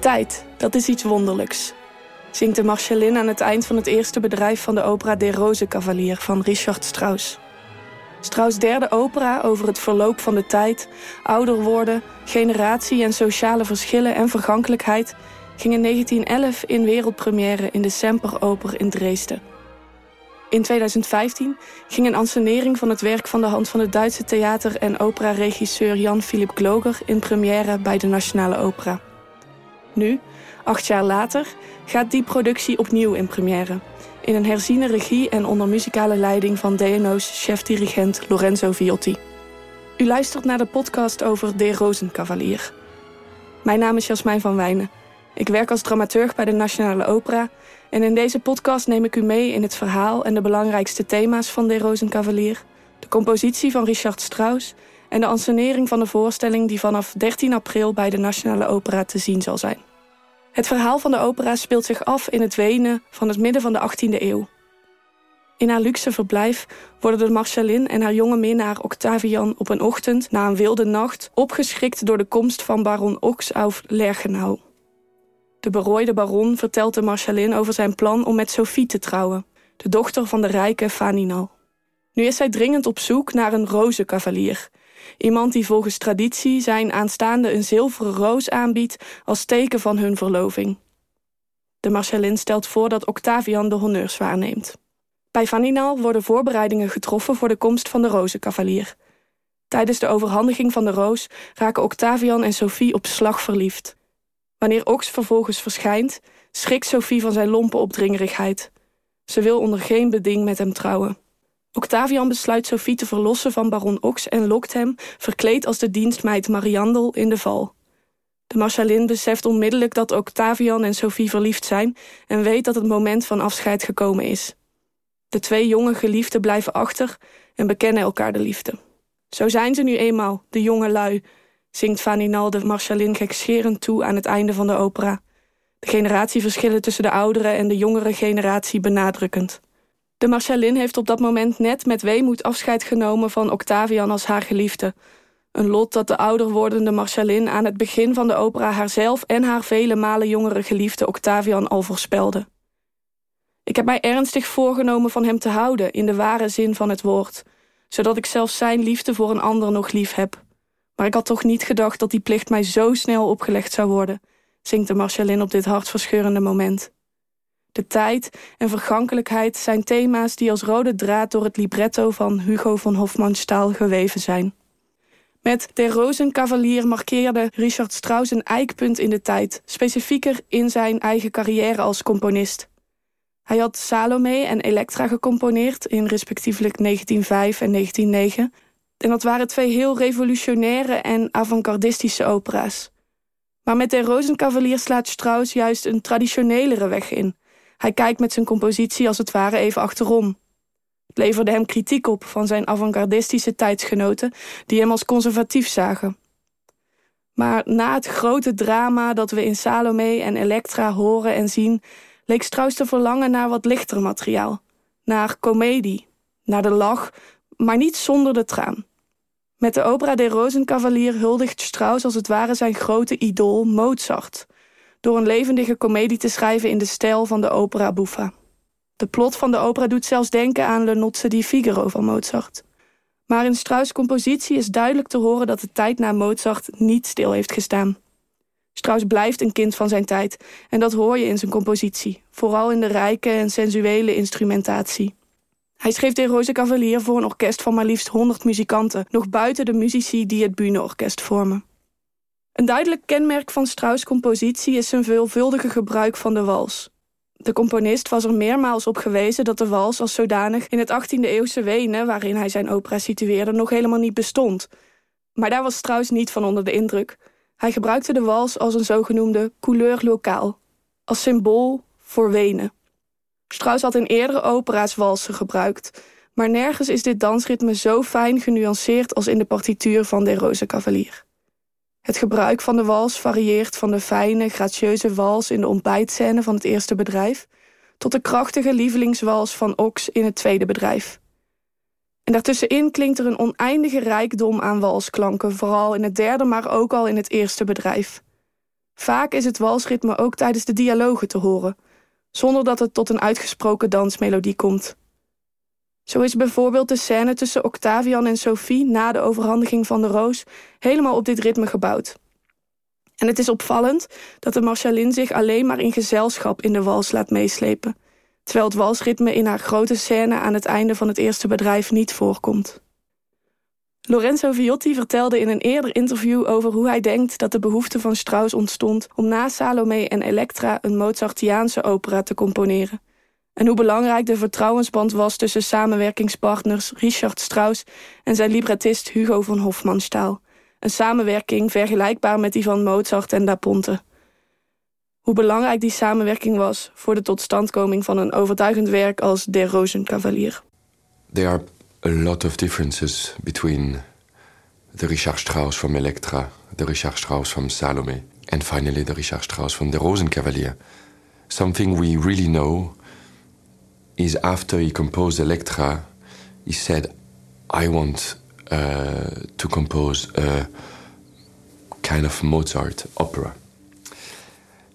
Tijd, dat is iets wonderlijks. Zingt de Marcellin aan het eind van het eerste bedrijf van de opera De Rosenkavalier van Richard Strauss. Strauss' derde opera over het verloop van de tijd, ouder worden, generatie en sociale verschillen en vergankelijkheid ging in 1911 in wereldpremière in de Semperoper in Dresden. In 2015 ging een ansenering van het werk van de hand van de Duitse theater- en operaregisseur Jan Philipp Gloger in première bij de Nationale Opera. Nu, acht jaar later, gaat die productie opnieuw in première. In een herziene regie en onder muzikale leiding van DNO's chef-dirigent Lorenzo Viotti. U luistert naar de podcast over De Rozenkavalier. Mijn naam is Jasmijn van Wijnen. Ik werk als dramaturg bij de Nationale Opera en in deze podcast neem ik u mee in het verhaal en de belangrijkste thema's van De Rozenkavalier, de compositie van Richard Strauss en de ansenering van de voorstelling die vanaf 13 april bij de Nationale Opera te zien zal zijn. Het verhaal van de opera speelt zich af in het Wenen van het midden van de 18e eeuw. In haar luxe verblijf worden de Marcellin en haar jonge minnaar Octavian op een ochtend na een wilde nacht opgeschrikt door de komst van baron Ox auf Lerchenau. De berooide baron vertelt de Marcellin over zijn plan om met Sophie te trouwen, de dochter van de rijke Faninal. Nu is zij dringend op zoek naar een rozenkavalier, Iemand die volgens traditie zijn aanstaande een zilveren roos aanbiedt als teken van hun verloving. De Marcellin stelt voor dat Octavian de honneurs waarneemt. Bij Vaninal worden voorbereidingen getroffen voor de komst van de rozenkavalier. Tijdens de overhandiging van de roos raken Octavian en Sophie op slag verliefd. Wanneer Ox vervolgens verschijnt, schrikt Sophie van zijn lompe opdringerigheid. Ze wil onder geen beding met hem trouwen. Octavian besluit Sophie te verlossen van baron Ox en lokt hem, verkleed als de dienstmeid Mariandel, in de val. De Marchalin beseft onmiddellijk dat Octavian en Sophie verliefd zijn en weet dat het moment van afscheid gekomen is. De twee jonge geliefden blijven achter en bekennen elkaar de liefde. Zo zijn ze nu eenmaal, de jonge lui, zingt Vaninal de Marchalin gekscherend toe aan het einde van de opera. De generatieverschillen tussen de oudere en de jongere generatie benadrukkend. De Marcellin heeft op dat moment net met weemoed afscheid genomen van Octavian als haar geliefde. Een lot dat de ouder wordende aan het begin van de opera haarzelf en haar vele malen jongere geliefde Octavian al voorspelde. Ik heb mij ernstig voorgenomen van hem te houden in de ware zin van het woord, zodat ik zelfs zijn liefde voor een ander nog lief heb. Maar ik had toch niet gedacht dat die plicht mij zo snel opgelegd zou worden, zingt de Marcellin op dit hartverscheurende moment. De tijd en vergankelijkheid zijn thema's die als rode draad door het libretto van Hugo van Hofmannsthal geweven zijn. Met Der Rozenkavalier markeerde Richard Strauss een eikpunt in de tijd, specifieker in zijn eigen carrière als componist. Hij had Salome en Elektra gecomponeerd in respectievelijk 1905 en 1909. En dat waren twee heel revolutionaire en avant-gardistische opera's. Maar met Der Rozenkavalier slaat Strauss juist een traditionelere weg in, hij kijkt met zijn compositie als het ware even achterom. Het leverde hem kritiek op van zijn avant-gardistische tijdsgenoten, die hem als conservatief zagen. Maar na het grote drama dat we in Salome en Elektra horen en zien, leek Strauss te verlangen naar wat lichter materiaal. Naar komedie, naar de lach, maar niet zonder de traan. Met de opera De Rozenkavalier huldigt Strauss als het ware zijn grote idool Mozart door een levendige komedie te schrijven in de stijl van de opera buffa. De plot van de opera doet zelfs denken aan Le Nozze di Figaro van Mozart. Maar in Strauss' compositie is duidelijk te horen dat de tijd na Mozart niet stil heeft gestaan. Strauss blijft een kind van zijn tijd en dat hoor je in zijn compositie, vooral in de rijke en sensuele instrumentatie. Hij schreef de Roze Cavalier voor een orkest van maar liefst 100 muzikanten, nog buiten de muzici die het Bühneorkest vormen. Een duidelijk kenmerk van Strauss' compositie is zijn veelvuldige gebruik van de wals. De componist was er meermaals op gewezen dat de wals als zodanig in het 18e-eeuwse Wenen, waarin hij zijn opera situeerde, nog helemaal niet bestond. Maar daar was Strauss niet van onder de indruk. Hij gebruikte de wals als een zogenoemde couleur lokaal, als symbool voor Wenen. Strauss had in eerdere opera's walsen gebruikt, maar nergens is dit dansritme zo fijn genuanceerd als in de partituur van De Roze Cavalier. Het gebruik van de wals varieert van de fijne, gratieuze wals in de ontbijtscène van het eerste bedrijf tot de krachtige lievelingswals van Ox in het tweede bedrijf. En daartussenin klinkt er een oneindige rijkdom aan walsklanken, vooral in het derde, maar ook al in het eerste bedrijf. Vaak is het walsritme ook tijdens de dialogen te horen, zonder dat het tot een uitgesproken dansmelodie komt. Zo is bijvoorbeeld de scène tussen Octavian en Sophie na de overhandiging van de roos helemaal op dit ritme gebouwd. En het is opvallend dat de Marchalin zich alleen maar in gezelschap in de wals laat meeslepen, terwijl het walsritme in haar grote scène aan het einde van het eerste bedrijf niet voorkomt. Lorenzo Viotti vertelde in een eerder interview over hoe hij denkt dat de behoefte van Strauss ontstond om na Salome en Elektra een Mozartiaanse opera te componeren. En hoe belangrijk de vertrouwensband was tussen samenwerkingspartners Richard Strauss en zijn librettist Hugo van Hofmannsthal. Een samenwerking vergelijkbaar met die van Mozart en Da Ponte. Hoe belangrijk die samenwerking was voor de totstandkoming van een overtuigend werk als Der Rosenkavalier. There are a lot of differences between the Richard Strauss from Elektra, the Richard Strauss from Salome, and finally the Richard Strauss from the Rosenkavalier. Something we really know is after he composed Elektra, he said, I want uh, to compose a kind of Mozart opera.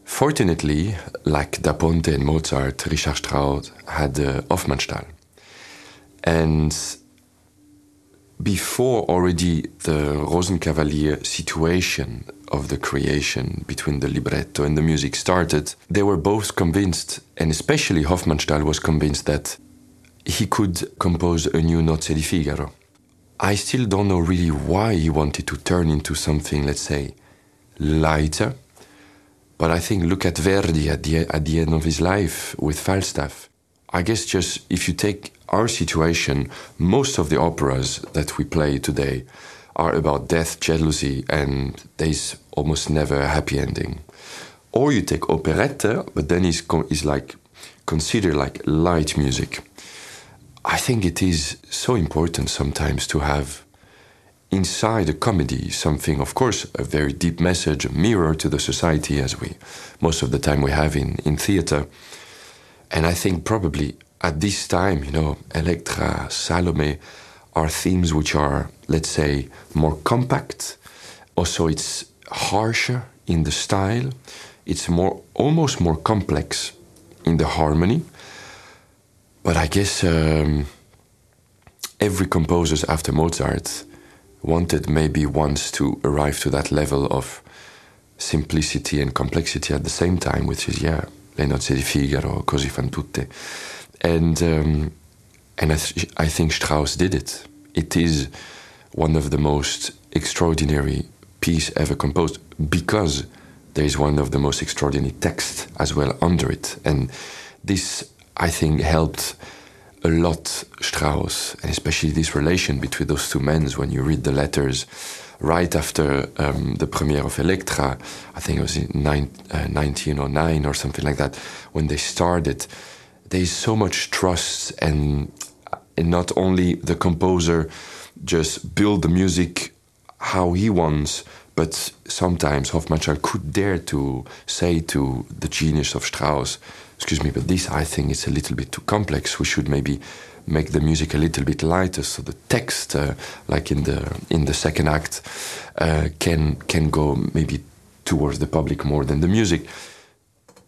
Fortunately, like Da Ponte and Mozart, Richard Strauss had uh, Hofmannsthal. And before already the Rosenkavalier situation of the creation between the libretto and the music started, they were both convinced, and especially Hofmannsthal was convinced that he could compose a new Nozze di Figaro. I still don't know really why he wanted to turn into something, let's say, lighter. But I think look at Verdi at the, at the end of his life with Falstaff. I guess just if you take our situation, most of the operas that we play today are about death, jealousy, and there's almost never a happy ending. Or you take operetta, but then it's, it's like considered like light music. I think it is so important sometimes to have inside a comedy something, of course, a very deep message, a mirror to the society, as we most of the time we have in, in theater. And I think probably at this time, you know, Electra, Salome are themes which are, let's say, more compact. Also, it's harsher in the style. It's more, almost more complex in the harmony. But I guess um, every composer after Mozart wanted maybe once to arrive to that level of simplicity and complexity at the same time, which is, yeah, Le nozze di Figaro, Così fan tutte. And, um, and I, th I think Strauss did it. It is one of the most extraordinary piece ever composed because there is one of the most extraordinary texts as well under it. And this, I think, helped a lot Strauss, and especially this relation between those two men when you read the letters right after um, the premiere of Elektra, I think it was in nine, uh, 1909 or something like that, when they started, there's so much trust and, and not only the composer just build the music how he wants, but sometimes Hofmannsthal could dare to say to the genius of Strauss, excuse me, but this I think is a little bit too complex. We should maybe make the music a little bit lighter, so the text, uh, like in the in the second act, uh, can can go maybe towards the public more than the music.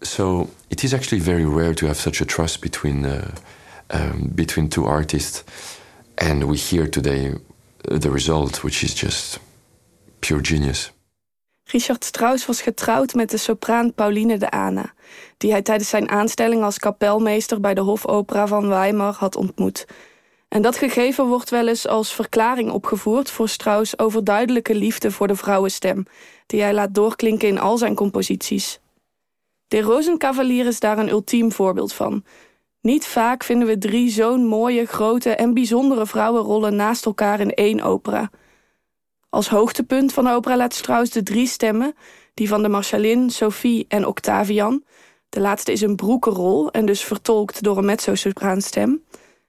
So it is actually very rare to have such a trust between uh, um, between two artists, and we hear today the result, which is just pure genius. Richard Strauss was getrouwd met de sopraan Pauline de Ana, die hij tijdens zijn aanstelling als kapelmeester bij de Hofopera van Weimar had ontmoet. En dat gegeven wordt wel eens als verklaring opgevoerd voor Strauss over duidelijke liefde voor de vrouwenstem, die hij laat doorklinken in al zijn composities. De Rosenkavalier is daar een ultiem voorbeeld van. Niet vaak vinden we drie zo'n mooie, grote en bijzondere vrouwenrollen naast elkaar in één opera. Als hoogtepunt van de opera laat Strauss de drie stemmen, die van de Marchalin, Sophie en Octavian. De laatste is een broekenrol en dus vertolkt door een mezzo-sopraanstem.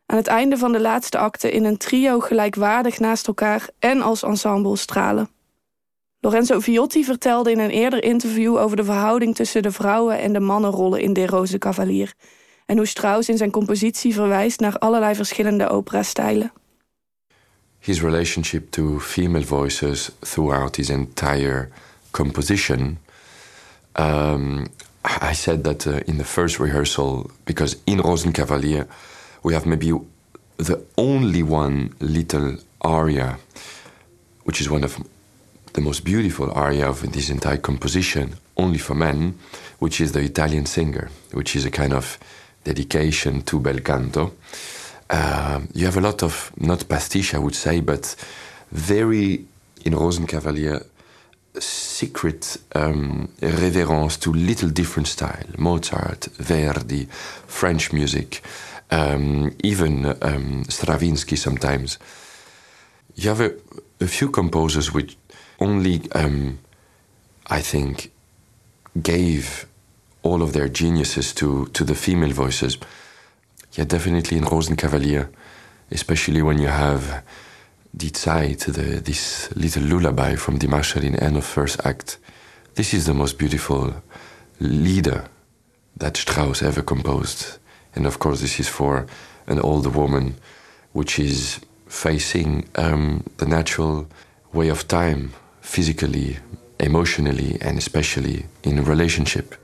Aan het einde van de laatste acte in een trio gelijkwaardig naast elkaar en als ensemble stralen. Lorenzo Viotti vertelde in een eerder interview over de verhouding tussen de vrouwen en de mannenrollen in De Rose Cavalier en hoe Strauss in zijn compositie verwijst naar allerlei verschillende operastijlen. His relationship to female voices throughout his entire composition Um, I said that uh, in the first rehearsal, because in Rosenkavalier, we have maybe the only one little aria, which is one of the most beautiful aria of this entire composition, only for men, which is the Italian singer, which is a kind of dedication to bel canto. Uh, you have a lot of, not pastiche, I would say, but very, in Rosenkavalier, secret um, reverence to little different style Mozart, Verdi, French music, um, even um, Stravinsky sometimes. You have a, a few composers which only, um, I think, gave all of their geniuses to, to the female voices. Yeah, definitely in Rosenkavalier, especially when you have Die Zeit, the, this little lullaby from Die Marschallin end of first act. This is the most beautiful lieder that Strauss ever composed. And of course, this is for an older woman, which is facing um, the natural way of time, physically, emotionally, and especially in a relationship.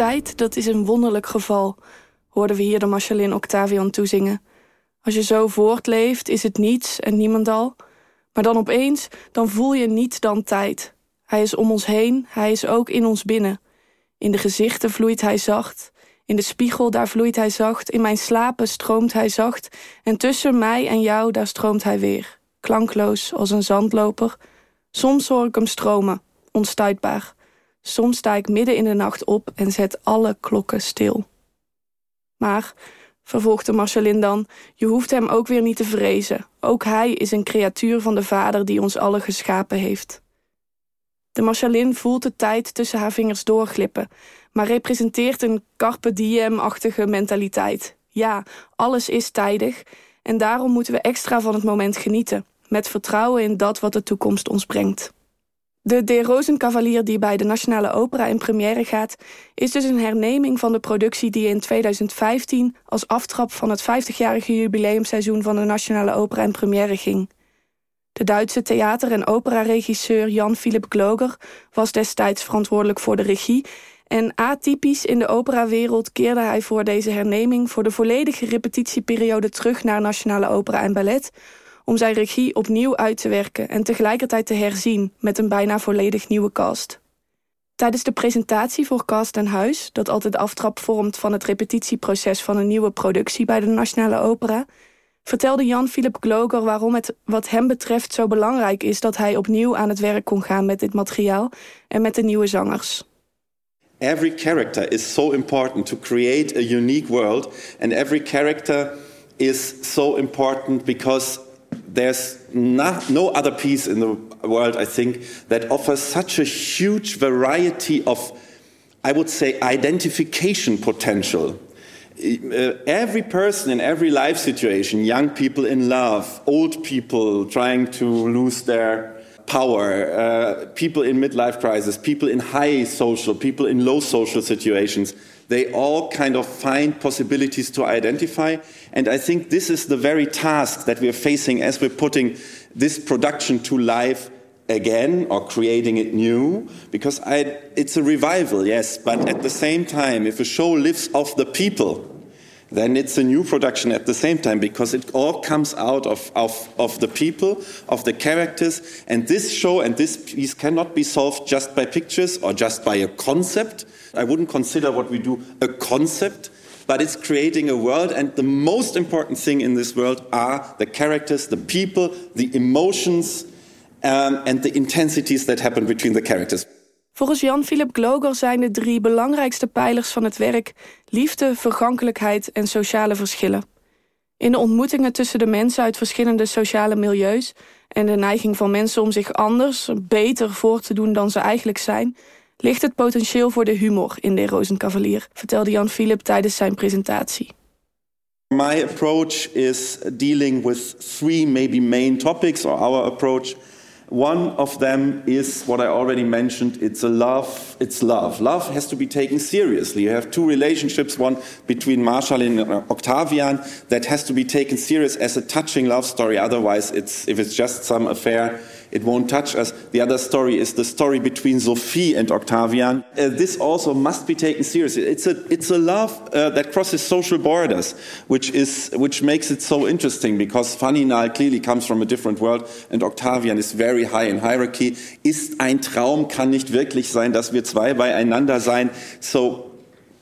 Tijd, dat is een wonderlijk geval, hoorden we hier de Marchalin Octavian toezingen. Als je zo voortleeft, is het niets en niemand al. Maar dan opeens, dan voel je niet dan tijd. Hij is om ons heen, hij is ook in ons binnen. In de gezichten vloeit hij zacht, in de spiegel daar vloeit hij zacht, in mijn slapen stroomt hij zacht, en tussen mij en jou daar stroomt hij weer, klankloos als een zandloper. Soms hoor ik hem stromen, onstuitbaar. Soms sta ik midden in de nacht op en zet alle klokken stil. Maar, vervolgde Marcelin dan, je hoeft hem ook weer niet te vrezen. Ook hij is een creatuur van de Vader die ons allen geschapen heeft. De Marcelin voelt de tijd tussen haar vingers doorglippen, maar representeert een carpe diem-achtige mentaliteit. Ja, alles is tijdig en daarom moeten we extra van het moment genieten, met vertrouwen in dat wat de toekomst ons brengt. De De Rozenkavalier die bij de Nationale Opera in première gaat... is dus een herneming van de productie die in 2015... als aftrap van het 50-jarige jubileumseizoen van de Nationale Opera in première ging. De Duitse theater- en operaregisseur Jan Philipp Gloger... was destijds verantwoordelijk voor de regie... en atypisch in de operawereld keerde hij voor deze herneming... voor de volledige repetitieperiode terug naar Nationale Opera en Ballet om zijn regie opnieuw uit te werken en tegelijkertijd te herzien met een bijna volledig nieuwe cast. Tijdens de presentatie voor Cast en Huis, dat altijd aftrap vormt van het repetitieproces van een nieuwe productie bij de Nationale Opera, vertelde Jan Philip Gloger waarom het wat hem betreft zo belangrijk is dat hij opnieuw aan het werk kon gaan met dit materiaal en met de nieuwe zangers. every character is so important to create a unique world, and every character is so important because there's not, no other piece in the world, I think, that offers such a huge variety of, I would say, identification potential. Uh, every person in every life situation, young people in love, old people trying to lose their power, uh, people in midlife crisis, people in high social, people in low social situations, they all kind of find possibilities to identify. And I think this is the very task that we're facing as we're putting this production to life again or creating it new because I, it's a revival yes but at the same time if a show lives off the people then it's a new production at the same time because it all comes out of, of, of the people, of the characters. And this show and this piece cannot be solved just by pictures or just by a concept. I wouldn't consider what we do a concept, but it's creating a world. And the most important thing in this world are the characters, the people, the emotions, um, and the intensities that happen between the characters. Volgens Jan-Philip Gloger zijn de drie belangrijkste pijlers van het werk liefde, vergankelijkheid en sociale verschillen. In de ontmoetingen tussen de mensen uit verschillende sociale milieus en de neiging van mensen om zich anders, beter voor te doen dan ze eigenlijk zijn, ligt het potentieel voor de humor in de Rozenkavalier, vertelde Jan-Philip tijdens zijn presentatie. My approach is dealing with three maybe main topics, or our approach One of them is what I already mentioned. It's a love. It's love. Love has to be taken seriously. You have two relationships, one between Marshall and Octavian, that has to be taken serious as a touching love story. Otherwise, it's, if it's just some affair, it won't touch us. The other story is the story between Sophie and Octavian. Uh, this also must be taken seriously. It's a, it's a love uh, that crosses social borders, which, is, which makes it so interesting because Fanny Faninal clearly comes from a different world and Octavian is very high in hierarchy. Ist ein Traum, kann nicht wirklich sein, dass wir zwei beieinander sein. So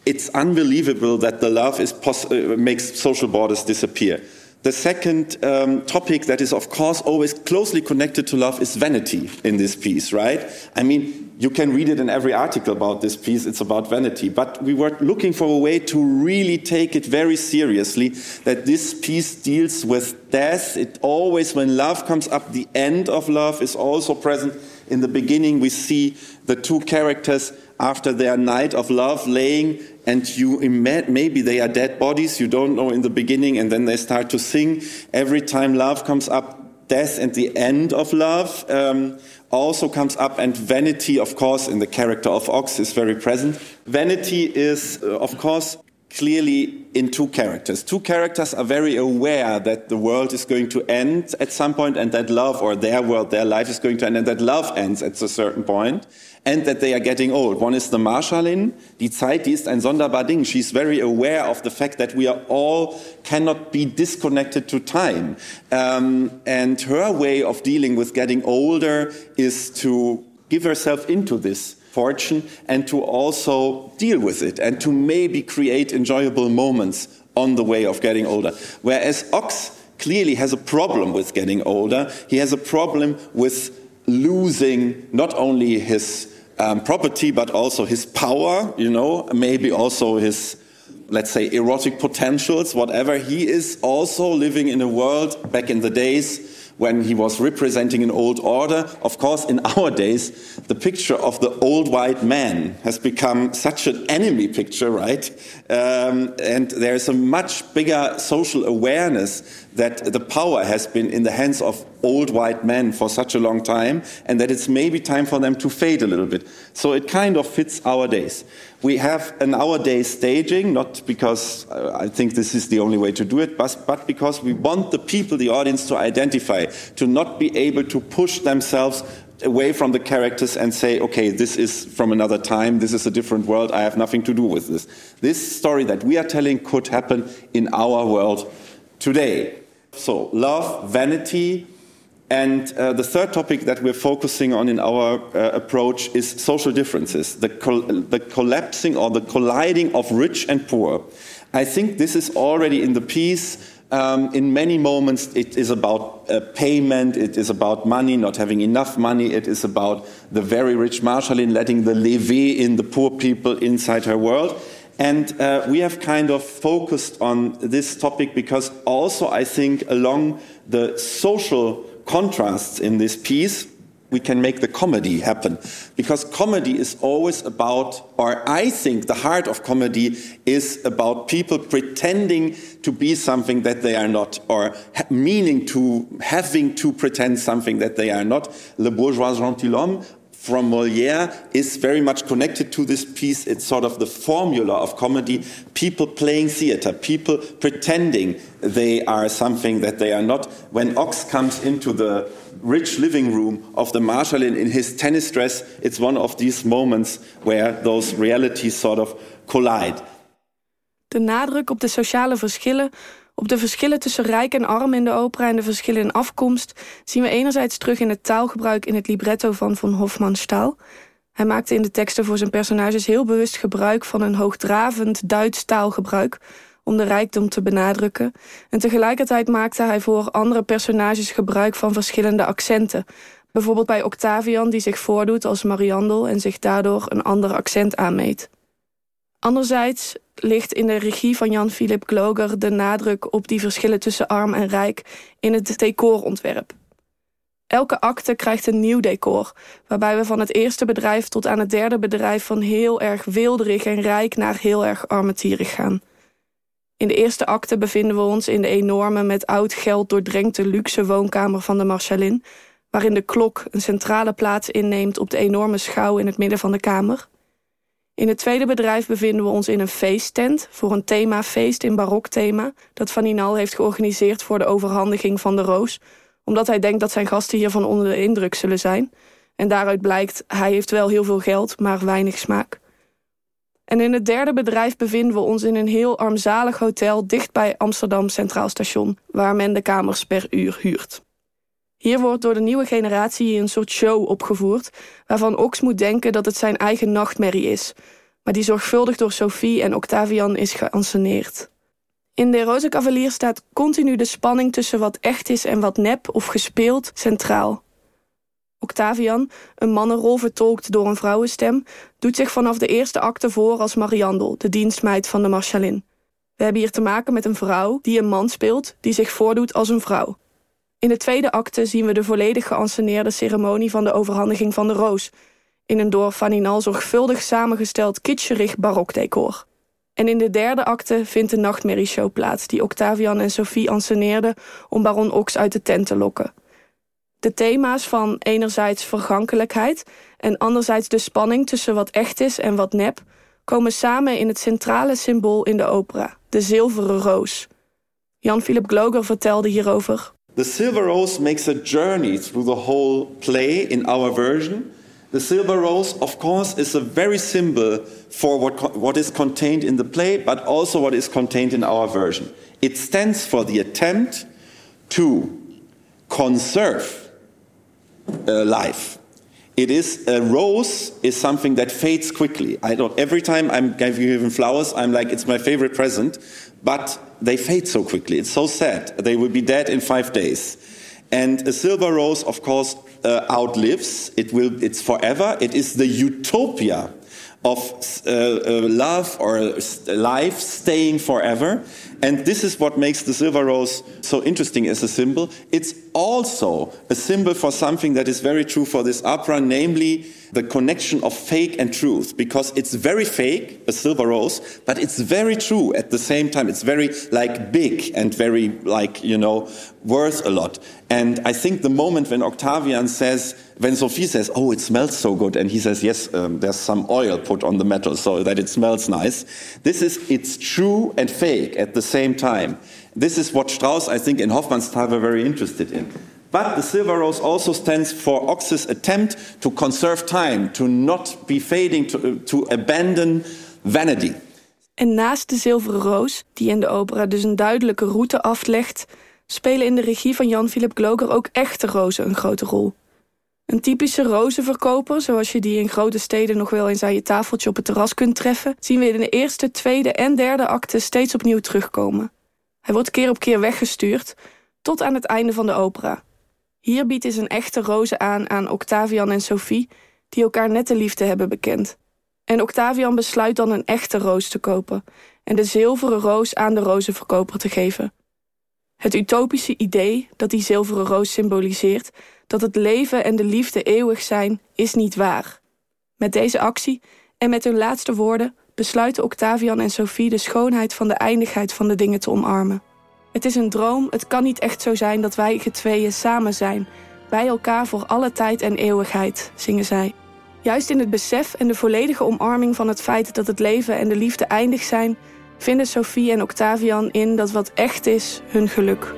it's unbelievable that the love is uh, makes social borders disappear. The second um, topic that is, of course, always closely connected to love is vanity in this piece, right? I mean, you can read it in every article about this piece, it's about vanity. But we were looking for a way to really take it very seriously that this piece deals with death. It always, when love comes up, the end of love is also present. In the beginning, we see the two characters after their night of love laying and you maybe they are dead bodies you don't know in the beginning and then they start to sing every time love comes up death and the end of love um, also comes up and vanity of course in the character of ox is very present. Vanity is uh, of course clearly in two characters. Two characters are very aware that the world is going to end at some point and that love or their world, their life is going to end and that love ends at a certain point and that they are getting old. One is the Marshallin. Die Zeit, die ist ein sonderbar Ding. She's very aware of the fact that we are all cannot be disconnected to time. Um, and her way of dealing with getting older is to give herself into this fortune and to also deal with it and to maybe create enjoyable moments on the way of getting older. Whereas Ox clearly has a problem with getting older, he has a problem with losing not only his um, property but also his power, you know, maybe also his let's say erotic potentials, whatever. He is also living in a world back in the days when he was representing an old order. Of course, in our days, the picture of the old white man has become such an enemy picture, right? Um, and there's a much bigger social awareness that the power has been in the hands of old white men for such a long time, and that it's maybe time for them to fade a little bit. So it kind of fits our days. We have an our day staging, not because uh, I think this is the only way to do it, but, but because we want the people, the audience, to identify, to not be able to push themselves away from the characters and say, okay, this is from another time, this is a different world, I have nothing to do with this. This story that we are telling could happen in our world today. So, love, vanity, and uh, the third topic that we're focusing on in our uh, approach is social differences, the, col the collapsing or the colliding of rich and poor. I think this is already in the piece Um, in many moments, it is about uh, payment, it is about money, not having enough money, it is about the very rich Marshallin letting the levee in the poor people inside her world. And uh, we have kind of focused on this topic because also I think along the social contrasts in this piece, we can make the comedy happen. Because comedy is always about, or I think the heart of comedy is about people pretending to be something that they are not, or meaning to, having to pretend something that they are not. Le bourgeois gentilhomme from Molière is very much connected to this piece. It's sort of the formula of comedy people playing theater, people pretending they are something that they are not. When Ox comes into the rich living room of the Marshal in, his tennis dress, it's one of these moments where those realities sort of collide. De nadruk op de sociale verschillen Op de verschillen tussen rijk en arm in de opera en de verschillen in afkomst zien we enerzijds terug in het taalgebruik in het libretto van von Hofmannsthal. Hij maakte in de teksten voor zijn personages heel bewust gebruik van een hoogdravend Duits taalgebruik om de rijkdom te benadrukken. En tegelijkertijd maakte hij voor andere personages gebruik van verschillende accenten. Bijvoorbeeld bij Octavian, die zich voordoet als Mariandel en zich daardoor een ander accent aanmeet. Anderzijds ligt in de regie van Jan-Philip Gloger de nadruk op die verschillen tussen arm en rijk in het decorontwerp. Elke acte krijgt een nieuw decor, waarbij we van het eerste bedrijf tot aan het derde bedrijf van heel erg wilderig en rijk naar heel erg armetierig gaan. In de eerste acte bevinden we ons in de enorme met oud geld doordrenkte luxe woonkamer van de Marchalin, waarin de klok een centrale plaats inneemt op de enorme schouw in het midden van de kamer. In het tweede bedrijf bevinden we ons in een feesttent voor een themafeest in barokthema dat Van Inal heeft georganiseerd voor de overhandiging van de roos, omdat hij denkt dat zijn gasten hiervan onder de indruk zullen zijn. En daaruit blijkt, hij heeft wel heel veel geld, maar weinig smaak. En in het derde bedrijf bevinden we ons in een heel armzalig hotel dicht bij Amsterdam Centraal Station, waar men de kamers per uur huurt. Hier wordt door de nieuwe generatie een soort show opgevoerd, waarvan Ox moet denken dat het zijn eigen nachtmerrie is, maar die zorgvuldig door Sophie en Octavian is geanceneerd. In De Roze Cavalier staat continu de spanning tussen wat echt is en wat nep of gespeeld centraal. Octavian, een mannenrol vertolkt door een vrouwenstem, doet zich vanaf de eerste acte voor als Mariandel, de dienstmeid van de Marchalin. We hebben hier te maken met een vrouw die een man speelt, die zich voordoet als een vrouw. In de tweede acte zien we de volledig geanceneerde ceremonie van de overhandiging van de roos, in een door Faninal zorgvuldig samengesteld kitscherig barokdecor. En in de derde acte vindt de nachtmerrieshow plaats, die Octavian en Sophie anceneerden om baron Ox uit de tent te lokken. De thema's van enerzijds vergankelijkheid en anderzijds de spanning tussen wat echt is en wat nep komen samen in het centrale symbool in de opera, de zilveren roos. Jan-Philip Gloger vertelde hierover. The Silver Rose makes a journey through the whole play in our version. The Silver Rose, of course, is a very symbol for what, what is contained in the play, but also what is contained in our version. It stands for the attempt to conserve uh, life. It is a rose is something that fades quickly. I don't. Every time I'm giving flowers, I'm like, it's my favorite present. But they fade so quickly. It's so sad. They will be dead in five days. And a silver rose, of course, uh, outlives. It will. It's forever. It is the utopia of uh, uh, love or life staying forever. And this is what makes the silver rose so interesting as a symbol. It's also a symbol for something that is very true for this opera, namely the connection of fake and truth, because it's very fake, a silver rose, but it's very true at the same time. It's very like big and very like, you know, worth a lot. And I think the moment when Octavian says, when Sophie says, oh, it smells so good, and he says, yes, um, there's some oil put on the metal so that it smells nice. This is, it's true and fake at the same time. This is what Strauss, I think, in Hofmannsthal were very interested in. But the silver rose also stands for Ox's attempt to conserve time, to not be fading, to, to abandon vanity. En naast de zilveren roos, die in de opera dus een duidelijke route aflegt, spelen in de regie van Jan-Philip Gloger ook echte rozen een grote rol. Een typische rozenverkoper, zoals je die in grote steden nog wel eens aan je tafeltje op het terras kunt treffen, zien we in de eerste, tweede en derde acte steeds opnieuw terugkomen. Hij wordt keer op keer weggestuurd, tot aan het einde van de opera. Hier biedt hij zijn echte roze aan aan Octavian en Sophie, die elkaar net de liefde hebben bekend. En Octavian besluit dan een echte roos te kopen en de zilveren roos aan de rozenverkoper te geven. Het utopische idee dat die zilveren roos symboliseert, dat het leven en de liefde eeuwig zijn, is niet waar. Met deze actie en met hun laatste woorden besluiten Octavian en Sophie de schoonheid van de eindigheid van de dingen te omarmen. Het is een droom, het kan niet echt zo zijn dat wij getweeën samen zijn, bij elkaar voor alle tijd en eeuwigheid, zingen zij. Juist in het besef en de volledige omarming van het feit dat het leven en de liefde eindig zijn, vinden Sophie en Octavian in dat wat echt is hun geluk.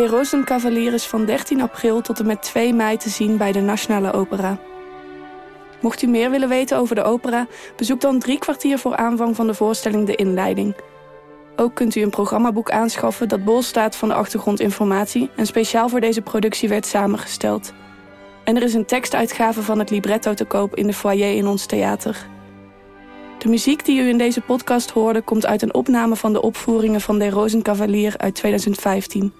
De Rozenkavalier is van 13 april tot en met 2 mei te zien bij de Nationale Opera. Mocht u meer willen weten over de opera, bezoek dan drie kwartier voor aanvang van de voorstelling de inleiding. Ook kunt u een programmaboek aanschaffen dat bol staat van de achtergrondinformatie en speciaal voor deze productie werd samengesteld. En er is een tekstuitgave van het libretto te koop in de foyer in ons theater. De muziek die u in deze podcast hoorde komt uit een opname van de opvoeringen van De Rozenkavalier uit 2015.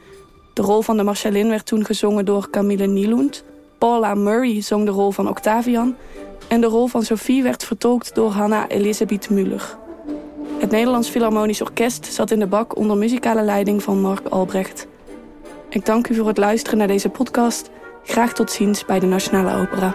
De rol van de Marcellin werd toen gezongen door Camille Nielund. Paula Murray zong de rol van Octavian. En de rol van Sophie werd vertolkt door Hanna Elisabeth Muller. Het Nederlands Philharmonisch Orkest zat in de bak onder muzikale leiding van Mark Albrecht. Ik dank u voor het luisteren naar deze podcast. Graag tot ziens bij de Nationale Opera.